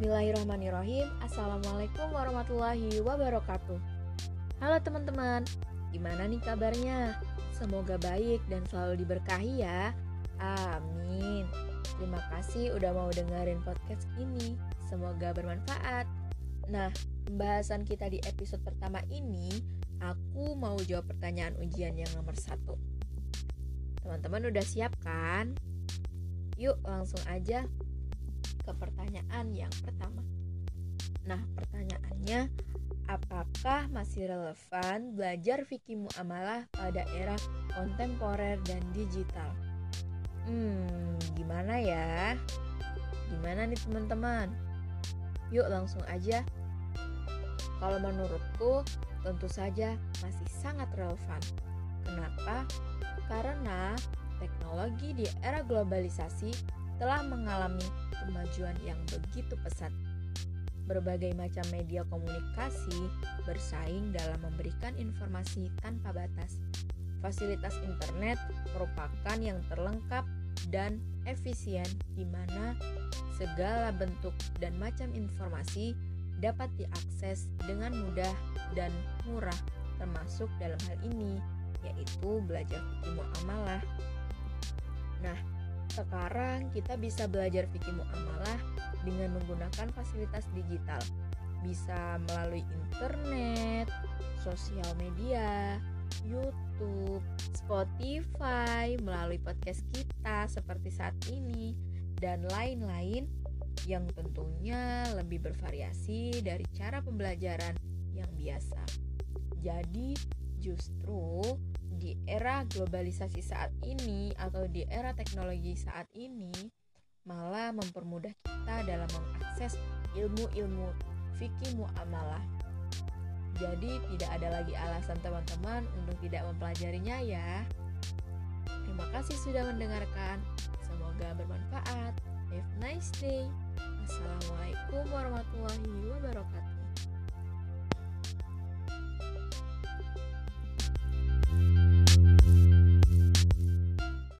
Bismillahirrahmanirrahim. Assalamualaikum warahmatullahi wabarakatuh. Halo teman-teman Gimana nih kabarnya? Semoga baik dan selalu diberkahi ya. Amin. Terima kasih udah mau dengerin podcast ini. Semoga bermanfaat. Nah, pembahasan kita di episode pertama ini Aku mau jawab pertanyaan ujian yang nomor satu. Teman-teman udah siap kan? Yuk langsung aja ke pertanyaan yang pertama. Nah, pertanyaannya, apakah masih relevan belajar fikih muamalah pada era kontemporer dan digital? Hmm, gimana ya? Gimana nih teman-teman? Yuk langsung aja. Kalau menurutku, tentu saja masih sangat relevan. Kenapa? Karena teknologi di era globalisasi telah mengalami kemajuan yang begitu pesat. Berbagai macam media komunikasi bersaing dalam memberikan informasi tanpa batas. Fasilitas internet merupakan yang terlengkap dan efisien di mana segala bentuk dan macam informasi dapat diakses dengan mudah dan murah termasuk dalam hal ini yaitu belajar fikih muamalah. Nah, sekarang kita bisa belajar fikih muamalah dengan menggunakan fasilitas digital. Bisa melalui internet, sosial media, YouTube, Spotify, melalui podcast kita seperti saat ini, dan lain-lain yang tentunya lebih bervariasi dari cara pembelajaran yang biasa. Jadi, justru di era globalisasi saat ini atau di era teknologi saat ini malah mempermudah kita dalam mengakses ilmu-ilmu fikih muamalah. Jadi tidak ada lagi alasan teman-teman untuk tidak mempelajarinya ya. Terima kasih sudah mendengarkan. Semoga bermanfaat. Have a nice day. Assalamualaikum warahmatullahi wabarakatuh.